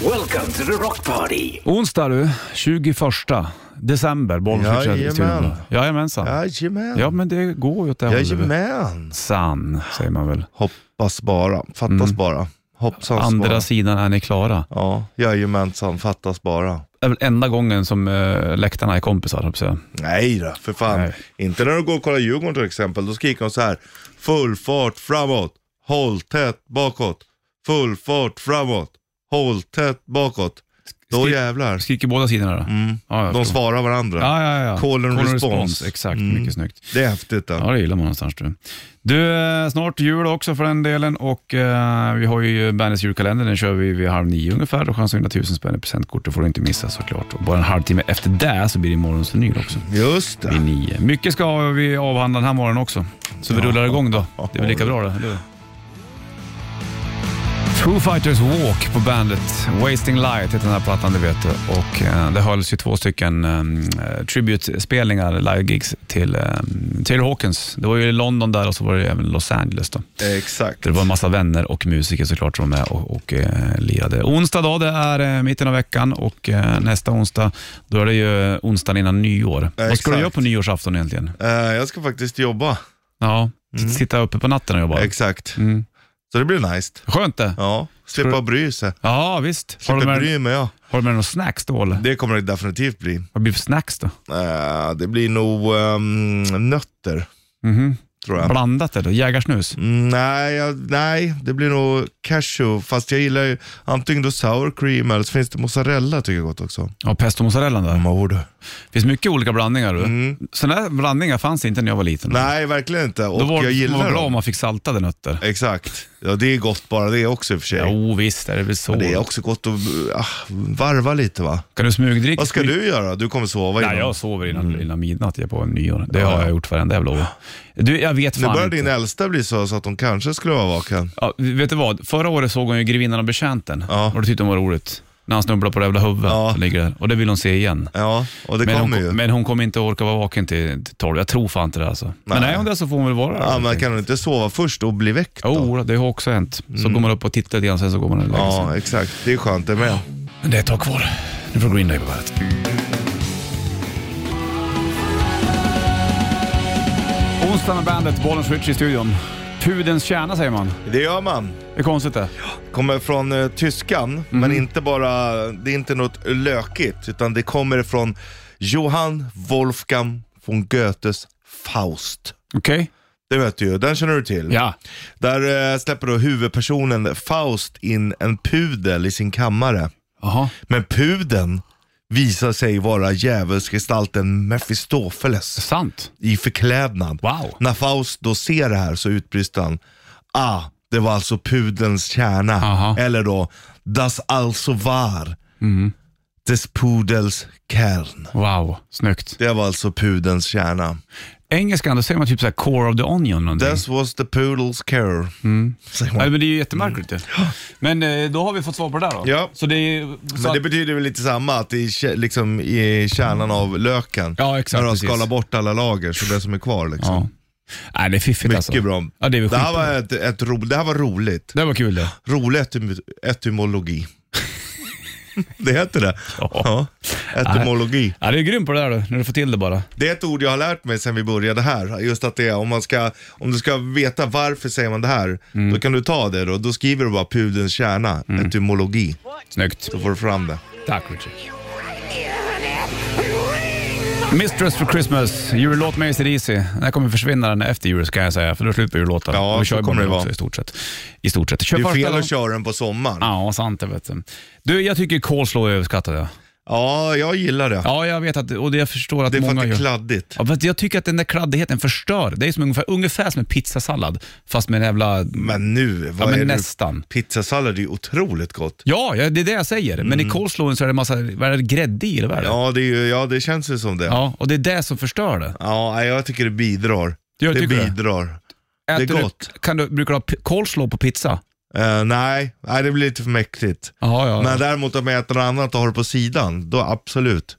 Welcome to the Rock Party. Onsdag du, 21 december, Bollnäs Jajamän. Jajamensan. Jajamän. Ja, men det går ju åt det hållet. Jajamän. Sann, säger man väl. Hoppas bara. Fattas bara. Hoppsans Andra bara. sidan är ni klara. Ja, jajamensan. Fattas bara. Det är väl enda gången som uh, läktarna är kompisar, höll jag. Nej då, för fan. Nej. Inte när du går och kollar Djurgården till exempel. Då skriker de så här. Full fart framåt. Håll tätt bakåt. Full fart framåt. Håll tätt bakåt. Då Skri- jävlar. Skriker båda sidorna då? Mm. Ja, De förstår. svarar varandra. Ja, ja, ja. Call and response. Exakt, Mm. mycket snyggt. Det är häftigt. Ja, Då. det gillar man någonstans du. Du, eh, snart jul också för den delen och eh, vi har ju Bandits julkalender, den kör vi vid halv nio ungefär och chans att vinna tusen spänn i presentkort, det får du inte missa såklart. Och bara en halvtimme efter det så blir det morgons vinyl också. Just Vid det. nio. Mycket ska vi avhandla den här morgonen också, så vi rullar igång då. Det är väl lika bra det, eller? Foo Fighters Walk på bandet. Wasting Light heter den här plattan, det vet du. Och eh, det hölls ju två stycken um, tribute-spelningar, live-gigs till um, Taylor Hawkins. Det var ju i London där och så var det även Los Angeles. Då. Exakt. Det var en massa vänner och musiker såklart som var med och, och eh, lirade. Onsdag då, det är eh, mitten av veckan och eh, nästa onsdag, då är det ju onsdagen innan nyår. Vad ska du exakt. göra på nyårsafton egentligen? Eh, jag ska faktiskt jobba. Ja, sitta uppe på natten och jobba? Exakt. Mm. Så det blir nice. Skönt det. Ja, slippa bry sig. Ja, visst. Slippa med, bry mig ja. har du med några snacks då eller? Det kommer det definitivt bli. Vad blir det för snacks då? Eh, det blir nog ehm, nötter, Mhm. tror jag. Blandat eller? Jägarsnus? Mm, nej, jag, nej, det blir nog cashew. Fast jag gillar ju antingen då sour cream eller så finns det mozzarella tycker jag gott också. Ja, pesto mozzarella där. Mm. ord. Det finns mycket olika blandningar. Du. Mm. Sådana här blandningar fanns inte när jag var liten. Nej, verkligen inte. Och Då var jag gillar var om dem. man fick saltade nötter. Exakt. Ja, det är gott bara det också i och för sig. Jo, visst är det väl så. Men det är också gott att ah, varva lite va? Kan du smygdricka? Vad ska du göra? Du kommer sova Nej, innan. jag sover innan, innan midnatt jag på nyår. Det har ja. jag gjort varenda jävla år. Du, jag vet Nu fan börjar inte. din äldsta bli så, så att hon kanske skulle vara vaken. Ja, vet du vad? Förra året såg hon ju Grevinnan och betjänten Ja. och det tyckte hon var roligt. När han snubblar på det jävla huvudet Ja. som ligger där. Och det vill hon se igen. Ja, och det Men hon, kommer ju. men hon kommer inte orka vara vaken till, till 12. Jag tror fan inte det alltså. Men Nej. är hon det så får hon väl vara Ja, där. men kan hon inte sova först och bli väckt då? Jo, det har också hänt. Så går man upp och tittar lite grann, sen så går man och lägger sig. Ja, exakt. Det är skönt det med. Men det är ett tag kvar. Nu får Green Day på bandet. Onsdag med bandet, Bollens Rich i studion. Pudens kärna säger man. Det gör man. Det är konstigt det. Kommer från eh, tyskan, Mhm. men inte bara, det är inte något lökigt, utan det kommer från Johann Wolfgang von Goethes Faust. Okej? Det vet du ju, den känner du till. Ja. Där eh, släpper då huvudpersonen Faust in en pudel i sin kammare. Jaha. Men pudeln visar sig vara djävulsgestalten Mefistofeles Sant. i förklädnad. Wow. När Faust då ser det här så utbrister han, ah, det var alltså pudelns kärna. Aha. Eller då, das also war Mm. des pudels kern. Wow, snyggt. Det var alltså pudelns kärna. Engelskan, då säger man typ såhär core of the onion någonting. This was the pudels care. Man. Nej, men det är ju jättemärkligt det. Men eh, då har vi fått svar på det där då. Ja. Så det är, så Men det att, betyder väl lite samma, att det är liksom i kärnan av löken. Ja, exakt, När de precis. skalar bort alla lager, så det som är kvar liksom. ja. Nej, det är fiffigt Mycket alltså. bra. Ja, det är Det här, var ett, ett ro, det här var roligt. Det var kul det. Rolig etym etymologi. det heter det. Ja. Etymologi. Ja, det är grymt på det där då, när du får till det bara. Det är ett ord jag har lärt mig sedan vi började här. Just att det är, om, man ska, om du ska veta varför säger man det här, Mm. då kan du ta det då. Då skriver du bara pudelns kärna, etymologi. Snyggt. Så får du fram det. Tack Richard. Mistress for Christmas, jullåt med AC/DC. Den här kommer försvinna den efter jul ska jag säga, för då slutar jullåtar. Ja, vi så kör ju kommer det vara. i stort sett. I stort sett. Kör Det är fel att köra den på sommaren. Ja, sant det vet du. Du, jag tycker coleslaw är överskattat. Ja. Ja, jag gillar det. ja, jag vet att, och det jag förstår att det är för många att det är gör. kladdigt. Ja, fast jag tycker att den där kladdigheten förstör. Det är som ungefär, ungefär som en pizzasallad, fast med en jävla... Men nu, vad men är det? nästan. Pizzasallad är ju otroligt gott. Ja, ja, det är det jag säger. Men i coleslawen så är det massa, vad är det, grädde i eller vad är det? Mm. Ja, det, är ju, ja, det känns ju som det. Ja, ja, och det är det som förstör det. nej, jag tycker det bidrar. Jag det tycker det. bidrar. Äter är du- gott. kan du, brukar du ha p- coleslaw på pizza? Eh, nej, nej, det blir lite för mäktigt. Jaha, ja. Men däremot om jag äter något annat och har det på sidan, då absolut.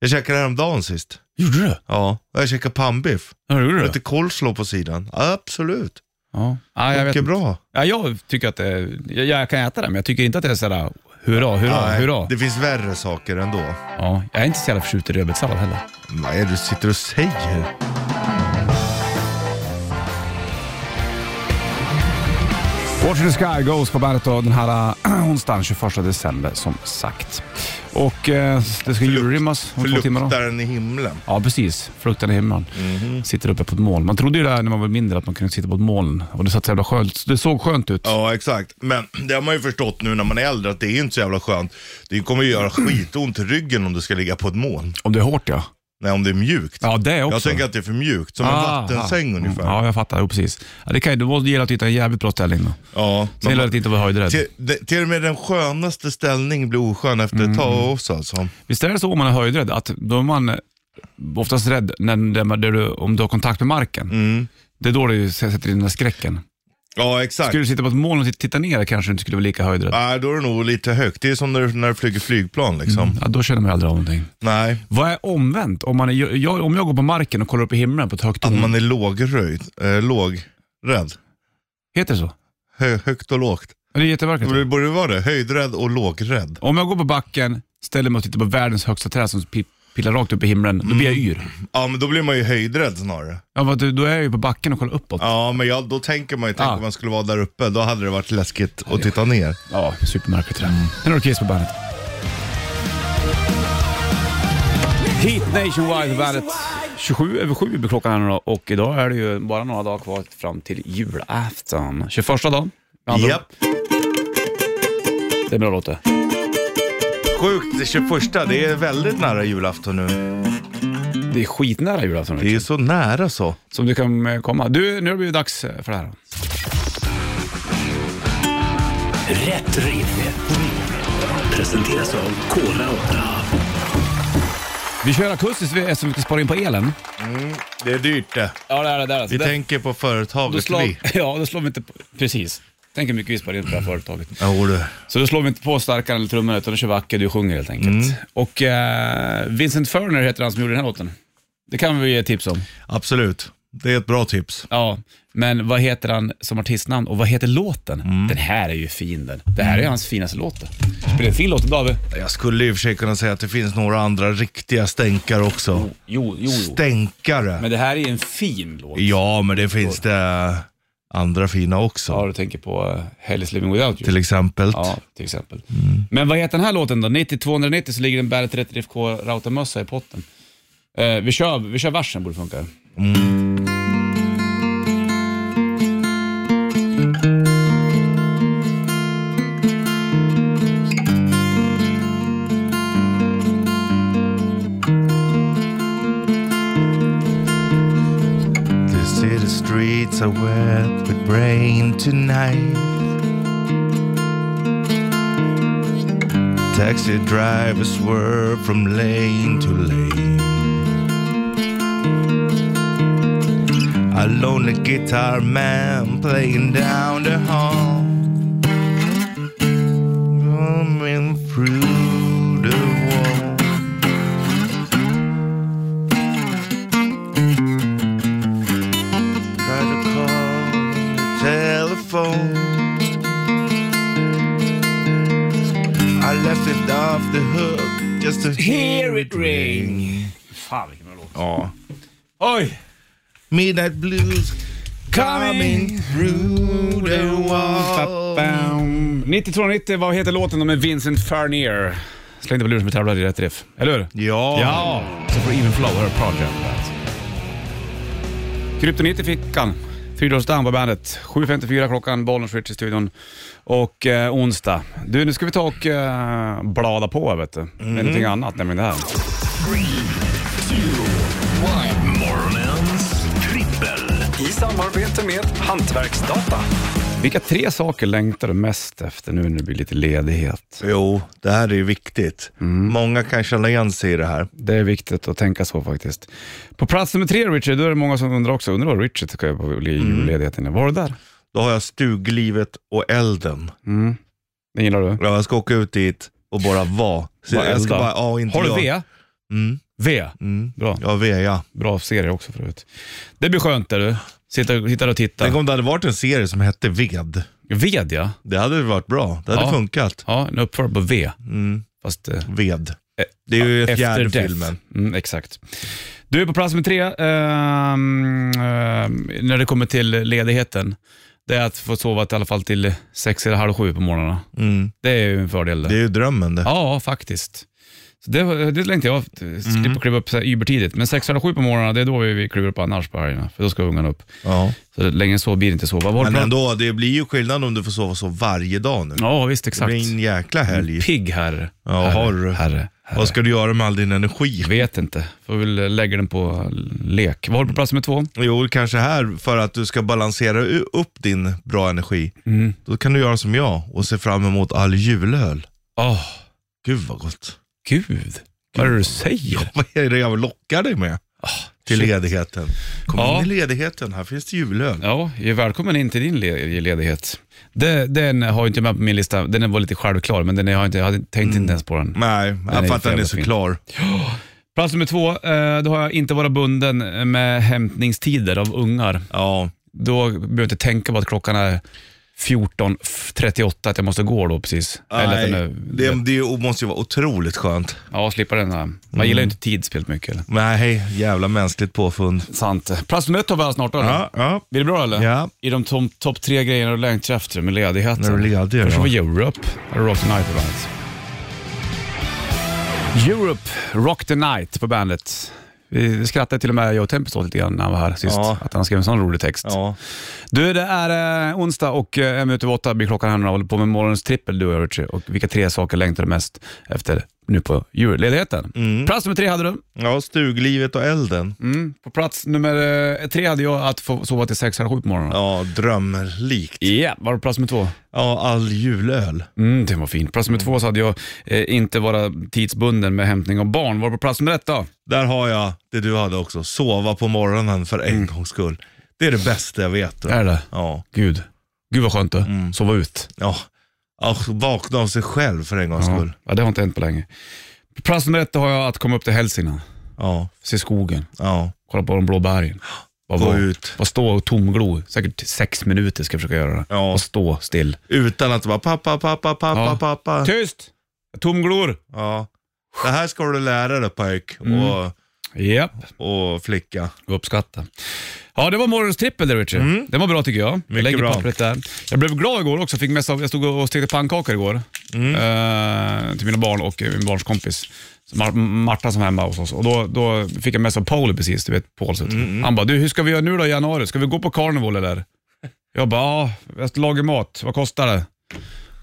Jag käkade häromdagen sist. Gjorde du? Ja, jag käkade pannbiff. Ja, gjorde du? Lite coleslaw på sidan. Absolut. Ja. Ja, jag Mycket bra. Ja, jag tycker att det, jag, jag kan äta det, men jag tycker inte att det är sådär Hurra, hurra, Nej, hurra. Det finns värre saker ändå. Ja, jag är inte så jävla förtjust i rödbetssallad heller. Vad är det du sitter och säger? Watch the Sky Goes på bandet den här äh, onsdagen 21 december som sagt. Och eh, det ska julrimmas om två timmar då. Fluktaren i himlen. Ja, precis. Fruktan i himlen. Mhm. Sitter uppe på ett moln. Man trodde ju det här när man var mindre att man kunde sitta på ett moln och det, satt så jävla skönt. det såg skönt ut. Ja, exakt. Men det har man ju förstått nu när man är äldre att det är inte så jävla skönt. Det kommer ju göra skitont i ryggen om du ska ligga på ett moln. Om det är hårt ja. Nej, om det är mjukt. Ja, det också. Jag tänker att det är för mjukt, som en Ah, vattensäng ah. ungefär. Ja, jag fattar. Jo, precis. Ja, det kan ju, du måste gilla att hitta en jävligt bra ställning då. Ja, Sen gäller det att inte vara höjdrädd. till, det- till och med den skönaste ställning blir oskön efter Mm. ett tag också alltså. Visst är det så om man är höjdrädd, att då är man oftast rädd när, när, man- där du, om du har kontakt med marken. Mm. Det är då du sätter in den där skräcken. Ja, exakt. Skulle du sitta på ett moln och titta- ner kanske du inte skulle vara lika höjdrädd. Nej, då är det nog lite högt. Det är som när, du- när du flyger flygplan liksom. Ja, då känner man aldrig av någonting. Nej, Vad är omvänt? Om, man är, jag, om jag går på marken och kollar upp i himlen på ett högt att man är lågröjd, äh, lågrädd. Heter det så? Hö, högt och lågt. Det är jättevackert. Det borde vara det. Höjdrädd och lågrädd. Om jag går på backen, ställer mig och tittar på världens högsta träd som pillar rakt upp i himlen, då blir jag yr. Ja, men då blir man ju höjdrädd snarare. Ja, vad, då är jag ju på backen och kollar uppåt. Ja, men ja, då tänker man ju, tänk Ah. om man skulle vara där uppe, då hade det varit läskigt att titta ner. Ja, supermärkligt det där. Sen har du Kiss på bandet. Heat Nationwide på bandet. 27 över 7 blir klockan här nu då och idag är det ju bara några dagar kvar fram till julafton. 21 dagen. med andra ord. Japp. Det är bra låt det. Sjukt, det 21, det är väldigt nära julafton nu. Det är skitnära julafton. Det är så nära så. Som du kan eh, komma. Du, nu har det blivit dags eh, för det här. Rätt riff. Presenteras av Kora 8. Vi kör akustiskt eftersom vi ska spara in på elen. Det är dyrt det. Ja, det är det. Där, Vi tänker på då företaget slår, vi. Ja, då slår vi inte på... Precis. Tänk hur mycket vi sparar in på det här företaget. Jo du. Så då slår vi inte på starkare eller trummor utan då kör vi acke, du sjunger helt enkelt. Och eh, Vincent Furner heter han som gjorde den här låten. Det kan vi ge tips om. Absolut. Det är ett bra tips. Ja, men vad heter han som artistnamn och vad heter låten? Den här är ju fin den. Det här är hans finaste låt. Spelar en fin låt idag. Jag skulle i och för sig kunna säga att det finns några andra riktiga stänkare också. Jo, jo, jo. Stänkare. Men det här är en fin låt. Ja, men det finns det andra fina också. Ja, du tänker på uh, Hell is living without you. Till exempel. Ja, till exempel. Men vad heter den här låten då? 90-290 så ligger en Bandet 30 FK routermössa i potten. Eh, vi, kör, vi kör versen, borde funka. The are wet with rain tonight. Taxi drivers swerve from lane to lane. A lonely guitar man playing down the hall. Left off the hook just to hear it ring. Fan vilken bra låt. Ja. Oj! Midnight blues coming through the wall. 9290, vad heter låten med Vincent Furnier? Släng dig på luren som vi tävlar i rätt riff. Eller hur? Ja. Ja! Så får Even Flow, här är Project. Kryptonit i fickan. Fyrdals Down på bandet. 7.54 klockan, Bollnäs Rich i studion. Och eh, onsdag. Du, nu ska vi ta och eh, blada på vet du. Med någonting annat, nämligen det här. Morgonens trippel. I samarbete med Hantverksdata. Vilka tre saker längtar du mest efter nu när det blir lite ledighet? Jo, det här är ju viktigt. Många kan känna igen sig i det här. Det är viktigt att tänka så faktiskt. På plats nummer tre, Richard, då är det många som undrar också. Undrar vad Richard ska göra på julledigheten. Vad har du där? Då har jag stuglivet och elden. Mm. Den gillar du? Ja, jag ska åka ut dit och bara vara. Jag ska bara, ja, inte Har du jag. V? Mm, V? mm. Bra. Ja, V ja. Bra serie också förut. Det blir skönt där du. Sitta, sitta och titta. Tänk om det hade varit en serie som hette Ved. Ved ja. Det hade varit bra. Det hade Ja. funkat. Ja, en uppförd på V. Mm. Fast eh, Ved. Det är ju efter fjärde death. filmen. Mm, exakt. Du är på plats med tre ehm, ehm, när det kommer till ledigheten. Det är att få sova till i alla fall till sex eller halv sju på morgnarna. Mm. Det är ju en fördel. Det är ju drömmen det. Ja, faktiskt. Så det, det längtar jag, Mm. slippa kliva upp så här übertidigt. Men sex eller sju på morgnarna, det är då vi, vi kliver upp annars på helgerna. För då ska ungarna upp. Ja. Så det, längre så blir det inte var det Men ändå, det blir ju skillnad om du får sova så varje dag nu. Ja, visst Det exakt. blir en jäkla helg. Pigg herre. Ja, herre, herre, herre. Vad ska du göra med all din energi? Vet inte. Får väl lägga den på lek. Vad har du på plats med två? Jo, kanske här för att du ska balansera upp din bra energi. Mm. Då kan du göra som jag och se fram emot all julöl. Åh, Gud vad gott. Gud. Vad är det du säger? Vad är det jag lockar dig med? till shit. ledigheten. Kom Ja. in i ledigheten, här finns det julöl. Ja, välkommen in till din le- ledighet. Det, den har jag inte med på min lista. Den var lite självklar, men den har jag, inte, jag hade tänkt inte ens på den. Nej, jag fattar den är så fin. klar. Plats nummer två, eh, då har jag inte varit bunden med hämtningstider av ungar. Ja, Då behöver jag inte tänka på att klockan är 14.38, att jag måste gå då precis. Eller att nej, är, det, det måste ju vara otroligt skönt. Ja, slippa den där. Man gillar ju inte tid speciellt mycket. Eller? Nej, jävla mänskligt påfund. Sant. Plats nummer ett har vi här snart då? Ja, ja. Blir det bra eller? Ja. I de topp tre grejerna du längtar efter med ledigheten. När du är ledig, Först ja. var Europe, Rock the Night på bandet. Europe, Rock the Night på bandet. Vi skrattade till och med jag och Tempest åt lite grann när han var här sist. Ja. Att han skrev en sån rolig text. Ja. Du, det är eh, onsdag och eh, en minut över åtta blir klockan här och håller på med morgonens trippel du och jag Richie. Och vilka tre saker längtar du mest efter nu på julledigheten? Mm. Plats nummer tre hade du. ja, stuglivet och elden. Mm. På plats nummer eh, tre hade jag att få sova till sex eller sju på morgonen. Ja, drömlikt. Ja, var det plats nummer två? Ja, all julöl. Mm, det var fint. Plats nummer två så hade jag eh, inte vara tidsbunden med hämtning av barn. Var på plats nummer ett då? Där har jag det du hade också, sova på morgonen för en gångs skull. Det är det bästa jag vet. Då. Är det? Ja, Gud. Gud vad skönt det. Sova ut. ja. Ja, vakna av sig själv för en gångs skull. ja, det har inte hänt på länge. Plats nummer ett har jag att komma upp till Hälsingland. Ja, Se skogen. ja. Kolla på de blå bergen. Bara Gå vara- ut. Bara stå och tomglo. Säkert sex minuter ska jag försöka göra det. Ja. Och stå still. Utan att bara pappa, pappa, pappa, Ja. pappa. Tyst! Tomglor. Ja. Det här ska du lära dig pojk Mm. och, Japp. och flicka. Uppskatta. Ja, det var morgonens trippel där Richard. Den var bra tycker jag. Jag Mm. Mycket lägger bra. pappret där. Jag blev glad igår också. Fick mest av, jag stod och stekte pannkakor igår Mm. eh, till mina barn och eh, min barns kompis. Så Mar- Marta som var hemma hos oss. Och då, då fick jag mest av Pauli precis, du vet Pauls. Mm, Han bara, du hur ska vi göra nu då i januari? Ska vi gå på carnival eller? Jag bara, ja, jag ska laga mat. Vad kostar det?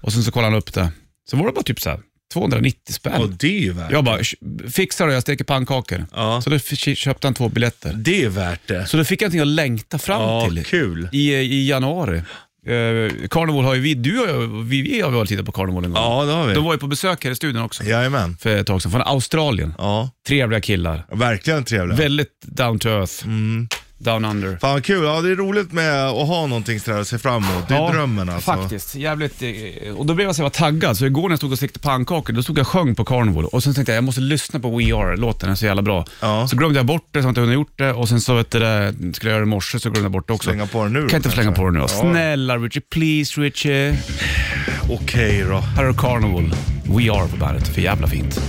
Och sen så kollade han upp det. Så var det bara typ så här 290 spänn. Och det är ju värt Jag bara, "Sh- fixa det, jag steker pannkakor. Ja. Så då köpte han två biljetter. Det är värt det. Så då fick jag någonting att längta fram Ja, till kul. i, i januari. Uh, Carnival har ju vi, du och jag, vi, vi har väl tittat på Carnival en gång. Ja, det har vi. De var ju på besök här i studion också Jajamän. för ett tag sedan, från Australien. Ja, Trevliga killar. verkligen trevligt. Väldigt down to earth. Mm. Down under. Fan vad kul, ja det är roligt med att ha någonting sådär att se fram emot. Det är drömmen alltså. Faktiskt, jävligt. eh, Och då blev jag så jävla taggad, så igår när jag stod och stekte pannkakor, då stod jag och sjöng på Carnival och sen tänkte jag jag måste lyssna på We Are, låten den är så jävla bra. Ja. Så glömde jag bort det, så jag inte hunnit gjort det och sen så vet du, det, skulle jag göra det i morse så glömde jag bort det också. Slänga på den nu då, Kan inte slänga kanske? på den nu då. Ja. Snälla Richie, please Richie. Okej då. Här har du Carnival, We Are på bandet, för jävla fint.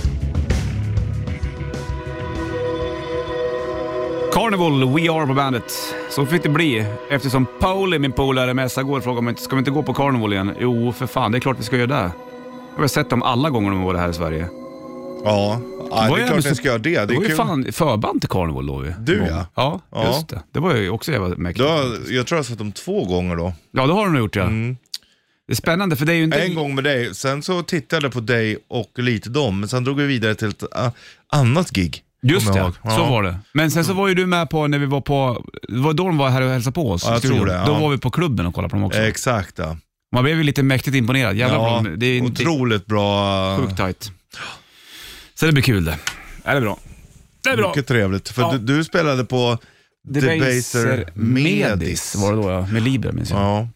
Carnival, We Are på bandet. Så fick det bli eftersom Pauli, min polare, messade igår och frågade om vi inte ska vi inte gå på Carnival igen. Jo, för fan, det är klart vi ska göra det. Jag har sett dem alla gånger de har varit här i Sverige. Ja, ja det är klart ni så- ska göra det. Det Det var är ju fan förband till Carnival då ju. Du, ja. Ja, Ja. just det. Det var ju också jävla mäktigt. Du har, jag tror jag har sett dem två gånger då. Ja, det har de nog gjort ja. Det är spännande för det är ju inte... En gång med dig, sen så tittade jag på dig och lite dem, men sen drog vi vidare till ett uh, annat gig. Just det, ihåg. så Ja. var det. Men sen så var ju du med på när vi var på, det var då de var här och hälsade på oss. Ja, jag tror det, ja. Då var vi på klubben och kollade på dem också. Exakt ja. Man blev ju lite mäktigt imponerad. Jävla ja bra. Det är otroligt bra. sjukt tajt. Så det blir kul det. Är det bra? Det är bra. Mycket trevligt. För Ja. du, du spelade på Debaser Medis var det då ja, med Liber minns jag. Ja,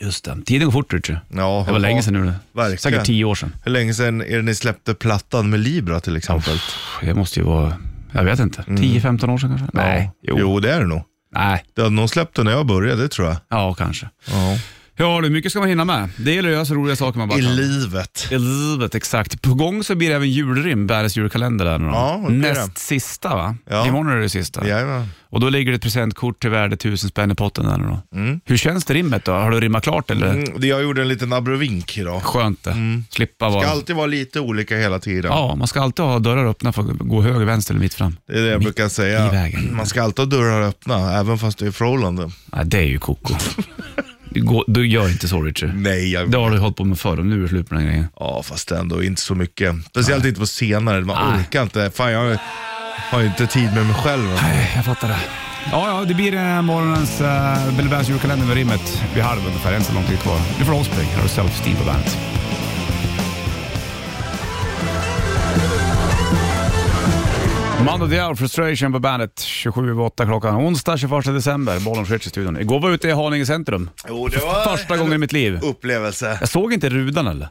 Just det. Tiden går fort Richard. ja. Det var länge sedan nu. Verkligen. Säkert tio år sedan. Hur länge sedan är det ni släppte plattan med Libra till exempel? Det måste ju vara, jag vet inte, 10-15 år sedan kanske? Nej. Mm. Ja. Jo. det är det nog. Nej. Det hade nog släppt det när jag började, det tror jag. Ja, kanske. Ja. Ja, det är mycket ska man hinna med. Det gäller att göra så roliga saker man bara I kan. livet. I livet, exakt. På gång så blir det även julrim, Bäres julkalender där nu då. Ja, det blir det. Näst sista va? Ja. Imorgon är det sista. Jajamän. Och då ligger det ett presentkort till värde tusen spänn i potten där nu då. Hur känns det rimmet då? Har du rimmat klart eller? Mm, det- jag gjorde en liten abrovink idag. Skönt det. Slippa vara... Ska alltid vara lite olika hela tiden. Ja, man ska alltid ha dörrar öppna för att gå höger, vänster eller mitt fram. Det är det jag Mitt brukar säga. i vägen. Man ska alltid ha dörrar öppna, även fast det är förhållande. Nej, det är ju koko. Du gör inte så Richard. Nej, jag... Det har du hållit på med förr och nu är det slut med den grejen. Ja, fast ändå inte så mycket. Speciellt inte på senare. Man Nej. orkar inte. Fan, jag har- ju inte tid med mig själv. Nej, jag fattar det. Ja, ja, det blir eh, morgonens uh, Bill Bands julkalender med rimmet vid halv ungefär. En så lång tid kvar. Du får Offspring, här har du Self-Steam på bandet. Mando Diao, Frustration på bandet. 27.08 klockan. Onsdag 21 december. Bollen i studion. Igår var jag ute i Haninge centrum. Jo, det var Första gången i mitt liv. upplevelse. Jag såg inte rudan eller?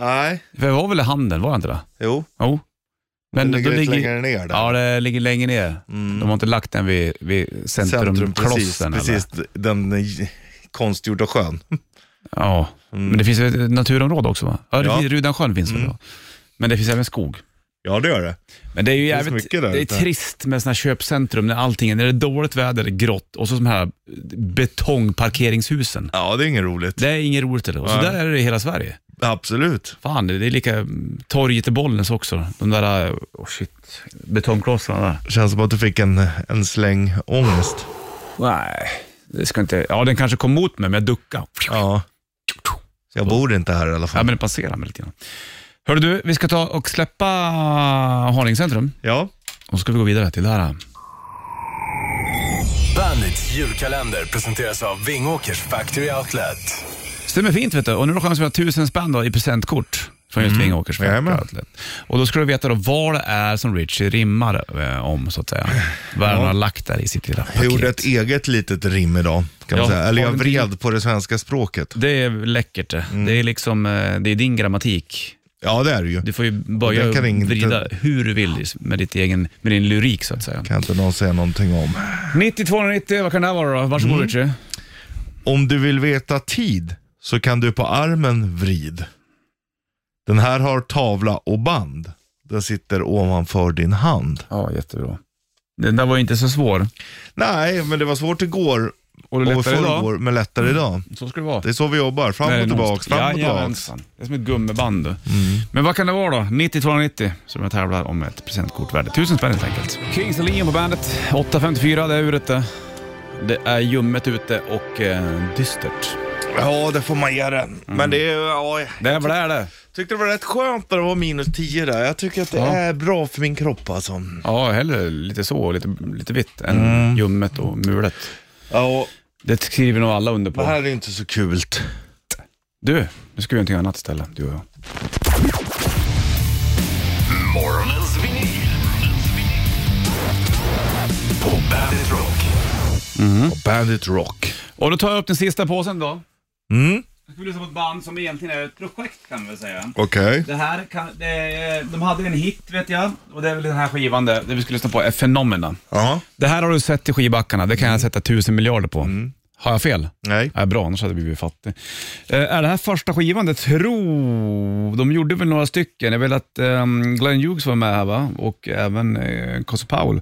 Nej, För jag var väl i handen, var jag inte det? jo. Jo. Men det ligger lite längre ner där. Mm. Ja, det ligger längre ner. De har inte lagt den vid, vid precis. centrumklossen. eller? Precis, den eh, konstgjorda sjön. Ja, men det finns ett naturområde också va? Ja, det Mm. Ja. Mm. finns, Rudansjön finns väl då. Men det finns även skog. Ja, det gör det. Men det är ju finns jävligt där det är ute. trist med sådana här köpcentrum när allting, när det är dåligt väder, det är grått och så de här betongparkeringshusen. Ja, det är inget roligt. Det är inget roligt det. Och så Nej. där är det i hela Sverige. Absolut. Fan, det är lika torget i Bollnäs också. De där, oh shit, betongklossarna där. Känns som att du fick en, en släng ångest. Nej, det ska inte, ja den kanske kom mot mig men jag duckade. Ja. Jag bor inte här i alla Ja, fall. men det passerar mig lite grann. Hörru du, vi ska ta och släppa Haninge centrum Ja. och så ska vi gå vidare till det här. Bandits julkalender presenteras av Vingåkers Factory Outlet. Stämmer fint vet du. Och nu har du chans att vinna tusen spänn då, i presentkort från just Vingåkers Factory Jajamän. Outlet. Och då ska du veta då vad det är som Richie rimmar eh, om så att säga. Vad han har lagt där i sitt lilla Jag paket. gjorde ett eget litet rim idag, kan man Ja, säga. Eller jag har du vred på det svenska språket. Det är läckert det. Mm. Det är liksom, eh, det är din grammatik. Ja, det är det ju. Du får ju börja och inte- vrida hur du vill med, ditt egen, med din lyrik så att säga. Kan inte någon säga någonting om. 9290, vad kan det här vara då? Varsågod Mm. Richie. Om du vill veta tid så kan du på armen vrid. Den här har tavla och band. Den sitter ovanför din hand. Ja, jättebra. Den där var inte så svår. Nej, men det var svårt igår Och det och lättare idag. förrgår, men lättare idag. Så ska det vara. Det är så vi jobbar, fram Det är och någonstans- fram och. Jajamensan. Det är som ett gummiband. Mm. Men vad kan det vara då? 9290 som jag tävlar om ett presentkort värde 1000 spänn helt enkelt. Kings och Leon på bandet. 8.54, det är uret det. Det är ljummet ute och eh, dystert. Ja, det får man ge det. Men det är, ja, Det är vad det det. tyckte det var rätt skönt när det var minus 10 där. Jag tycker att det Ja. är bra för min kropp alltså. Ja, hellre lite så, lite, lite vitt än ljummet och mulet. Ja, och Det skriver nog alla under det på. här är inte så kul. Du, nu ska vi göra någonting annat istället, du och jag. Morgonens vinyl. På Bandit Rock. Bandit Rock. Och då tar jag upp den sista påsen då. Mm, Jag ska lyssna på ett band som egentligen är ett projekt kan man väl säga. okej. Det här kan, det, är- de hade en hit vet jag, och det är väl den här skivan det, det vi ska lyssna på är Phenomena. Ja, Det här har du sett i skivbackarna, det kan jag sätta tusen miljarder på. Har jag fel? nej. Ja, bra, annars hade vi blivit fattiga. Eh, är det här första skivan? Det tror... De gjorde väl några stycken. Jag vill att um, Glenn Hughes var med här va? och även uh, Cosse Powell.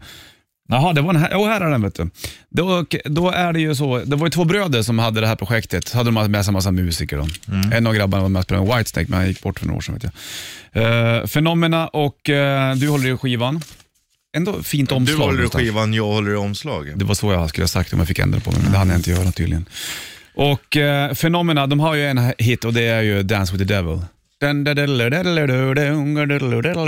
Jaha, det var den här. Jo, här är den vet du. Då, då är det ju så, det var ju två bröder som hade det här projektet. Hade de med sig en massa musiker då. En av grabbarna var med och spelade med Whitesnake, men han gick bort för några år sedan vet jag. Uh, Phenomena och eh, du håller i skivan. Ändå fint omslag. Du håller i skivan, jag håller i omslaget. Det var så jag skulle ha sagt om jag fick ändra på mig, men det hann jag inte göra tydligen. Och eh, Phenomena, de har ju en hit och det är ju Dance with the Devil. Har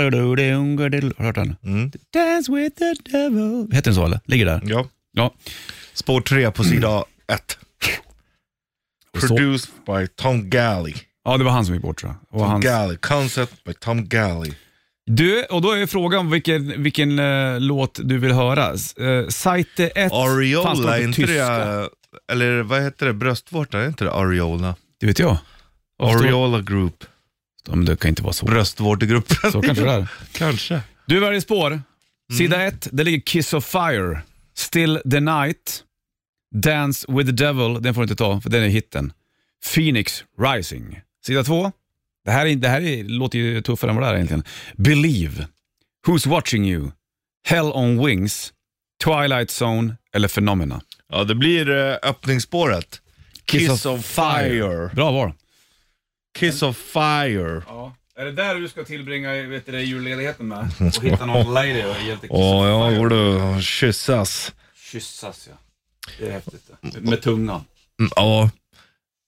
du hört den? Mm. Dance with the devil. Heter den så eller? Ligger där? Ja. Ja. Spår 3 på sida 1. Produced by Tom Galley. Ja, det var han som gick bort tror jag. Och Tom hans... Galley. Concept by Tom Galley. Du, och då är frågan vilken, vilken uh, låt du vill höra. Uh, Sajte 1 Ariola, är inte det, eller vad heter det, bröstvårta, är inte det Ariola? Det vet jag. Varför Group. Men det kan inte vara så. Bröstvårtegruppen. Så kanske det är. Kanske. Du väljer spår. Sida 1, det ligger Kiss of Fire. Still the Night. Dance with the Devil, den får du inte ta för den är hitten. Phoenix Rising. Sida två. Det här, är, det här är, låter ju tuffare än vad det är egentligen. Believe. Who's watching you? Hell on wings. Twilight Zone eller Phenomena. Ja, det blir eh, öppningsspåret. Kiss, of, fire. Bra val. Kiss of fire. Ja. Är det där du ska tillbringa vet du, julledigheten med? Och hitta någon lady och ge lite kiss Åh, of ja, fire? går du kyssas. Kyssas ja. Det är häftigt det. Med tungan. Mm, Ja.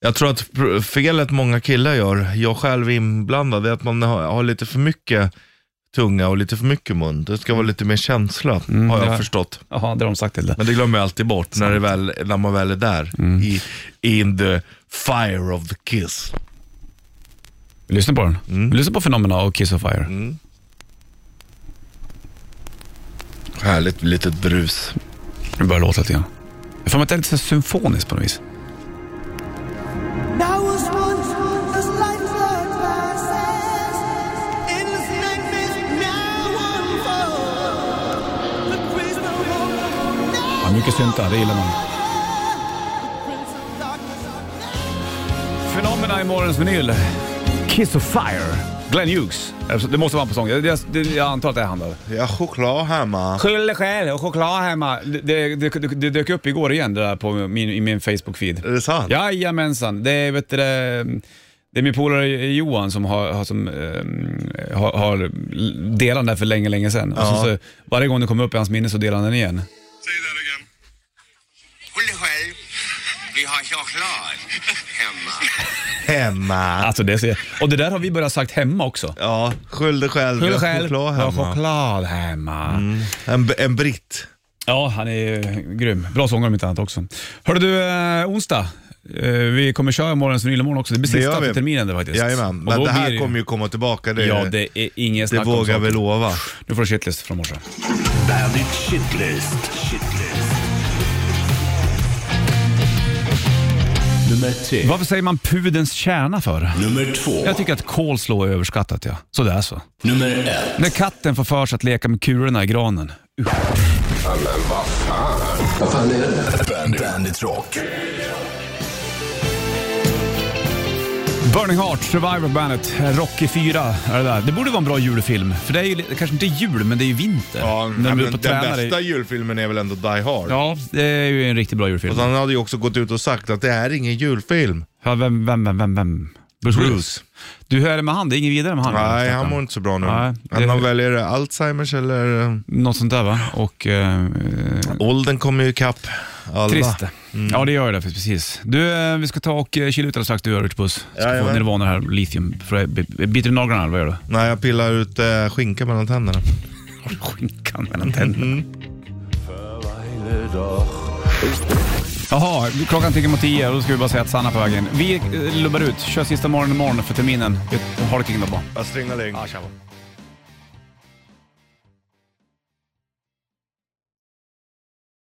Jag tror att pr- felet många killar gör, jag själv är inblandad, är att man har, har lite för mycket tunga och lite för mycket mun. Det ska vara lite mer känsla, har jag ja. förstått. Jaha, det har de sagt till det. Men det glömmer jag alltid bort när, det väl, när man väl är där. I, in the fire of the kiss. Lyssna på den. Lyssna på Phenomena och Kiss of Fire. Härligt litet brus. Det börjar låta lite grann. Jag får mig att det är lite så symfoniskt på något vis. Ja, mycket syntar, det gillar man. Phenomena i morgonens vinyl. Kiss of Fire. Glenn Hughes. Det måste vara på sång. Jag, jag, jag antar att det är han då. Ja, choklad hemma. Skyll dig själv och choklad hemma. Det, det, det, det dök upp igår igen det där på min, i min Facebook-feed. Är det sant? Jajamensan. Det är, vet du, det, det är min polare Johan som har, har, som, eh, har, har delat den där för länge, länge sedan. Och så, Ja. så, varje gång det kommer upp i hans minne så delar han den igen. Säg det igen. Skyll dig själv. Vi har choklad hemma. Hemma. Alltså det ser, och det där har vi börjat sagt hemma också. Ja, skyll dig själv. Skyll dig har själv. Choklad Ja, hemma. choklad hemma. En, en britt. Ja, han är ju grym. Bra sångare om inte annat också. Hörde du, eh, onsdag. Eh, vi kommer köra morgonens vinyl imorgon också. Det blir sista gör vi. för terminen det faktiskt. Jajamän, Och men då det här blir kommer ju komma tillbaka. Det, Ja, det är ingen det snack om vågar saken. vi lova. Nu får du shitlist från morse. Bandit Shitlist. Shitlist. Nummer tre. Varför säger man pudens kärna för? Nummer två. Jag tycker att coleslaw är överskattat ja. Så det är så. Nummer ett. När katten får för sig att leka med kulorna i granen. Bandit, Bandit Rock. Burning Heart, Survivor Bandet, Rocky 4 är det där. Det borde vara en bra julfilm. För det är ju kanske inte jul, men det är ju vinter. Ja, När men du är den uppe och tränar i- bästa julfilmen är väl ändå Die Hard? Ja, det är ju en riktigt bra julfilm. Och han hade ju också gått ut och sagt att det är ingen julfilm. Ja, vem, vem, vem, vem, vem? Bruce Bruce. Du, hur är det med han? Det är inget vidare med han? Nej, han mår inte så bra nu. Nej, Han det- har väljer Alzheimers eller... eh, Något sånt där va? Och... Eh, Åldern kommer ju ikapp alla. trist. Mm. Ja, det gör det precis. Du, eh, vi ska ta och eh, kila ut alldeles strax. Du Rich Puss. Ska få Jajamän. Nirvana här, Lithium. För- Biter du naglarna eller vad gör du? Nej, jag pillar ut eh, skinka mellan tänderna. Har du skinkan mellan tänderna? Mm. Jaha, klockan tickar mot tio och då ska vi bara säga att Sanna på vägen. Vi eh, lubbar ut, kör sista morgonen imorgon för terminen. Ha det kring då bara. Jag stringar Ja, tja.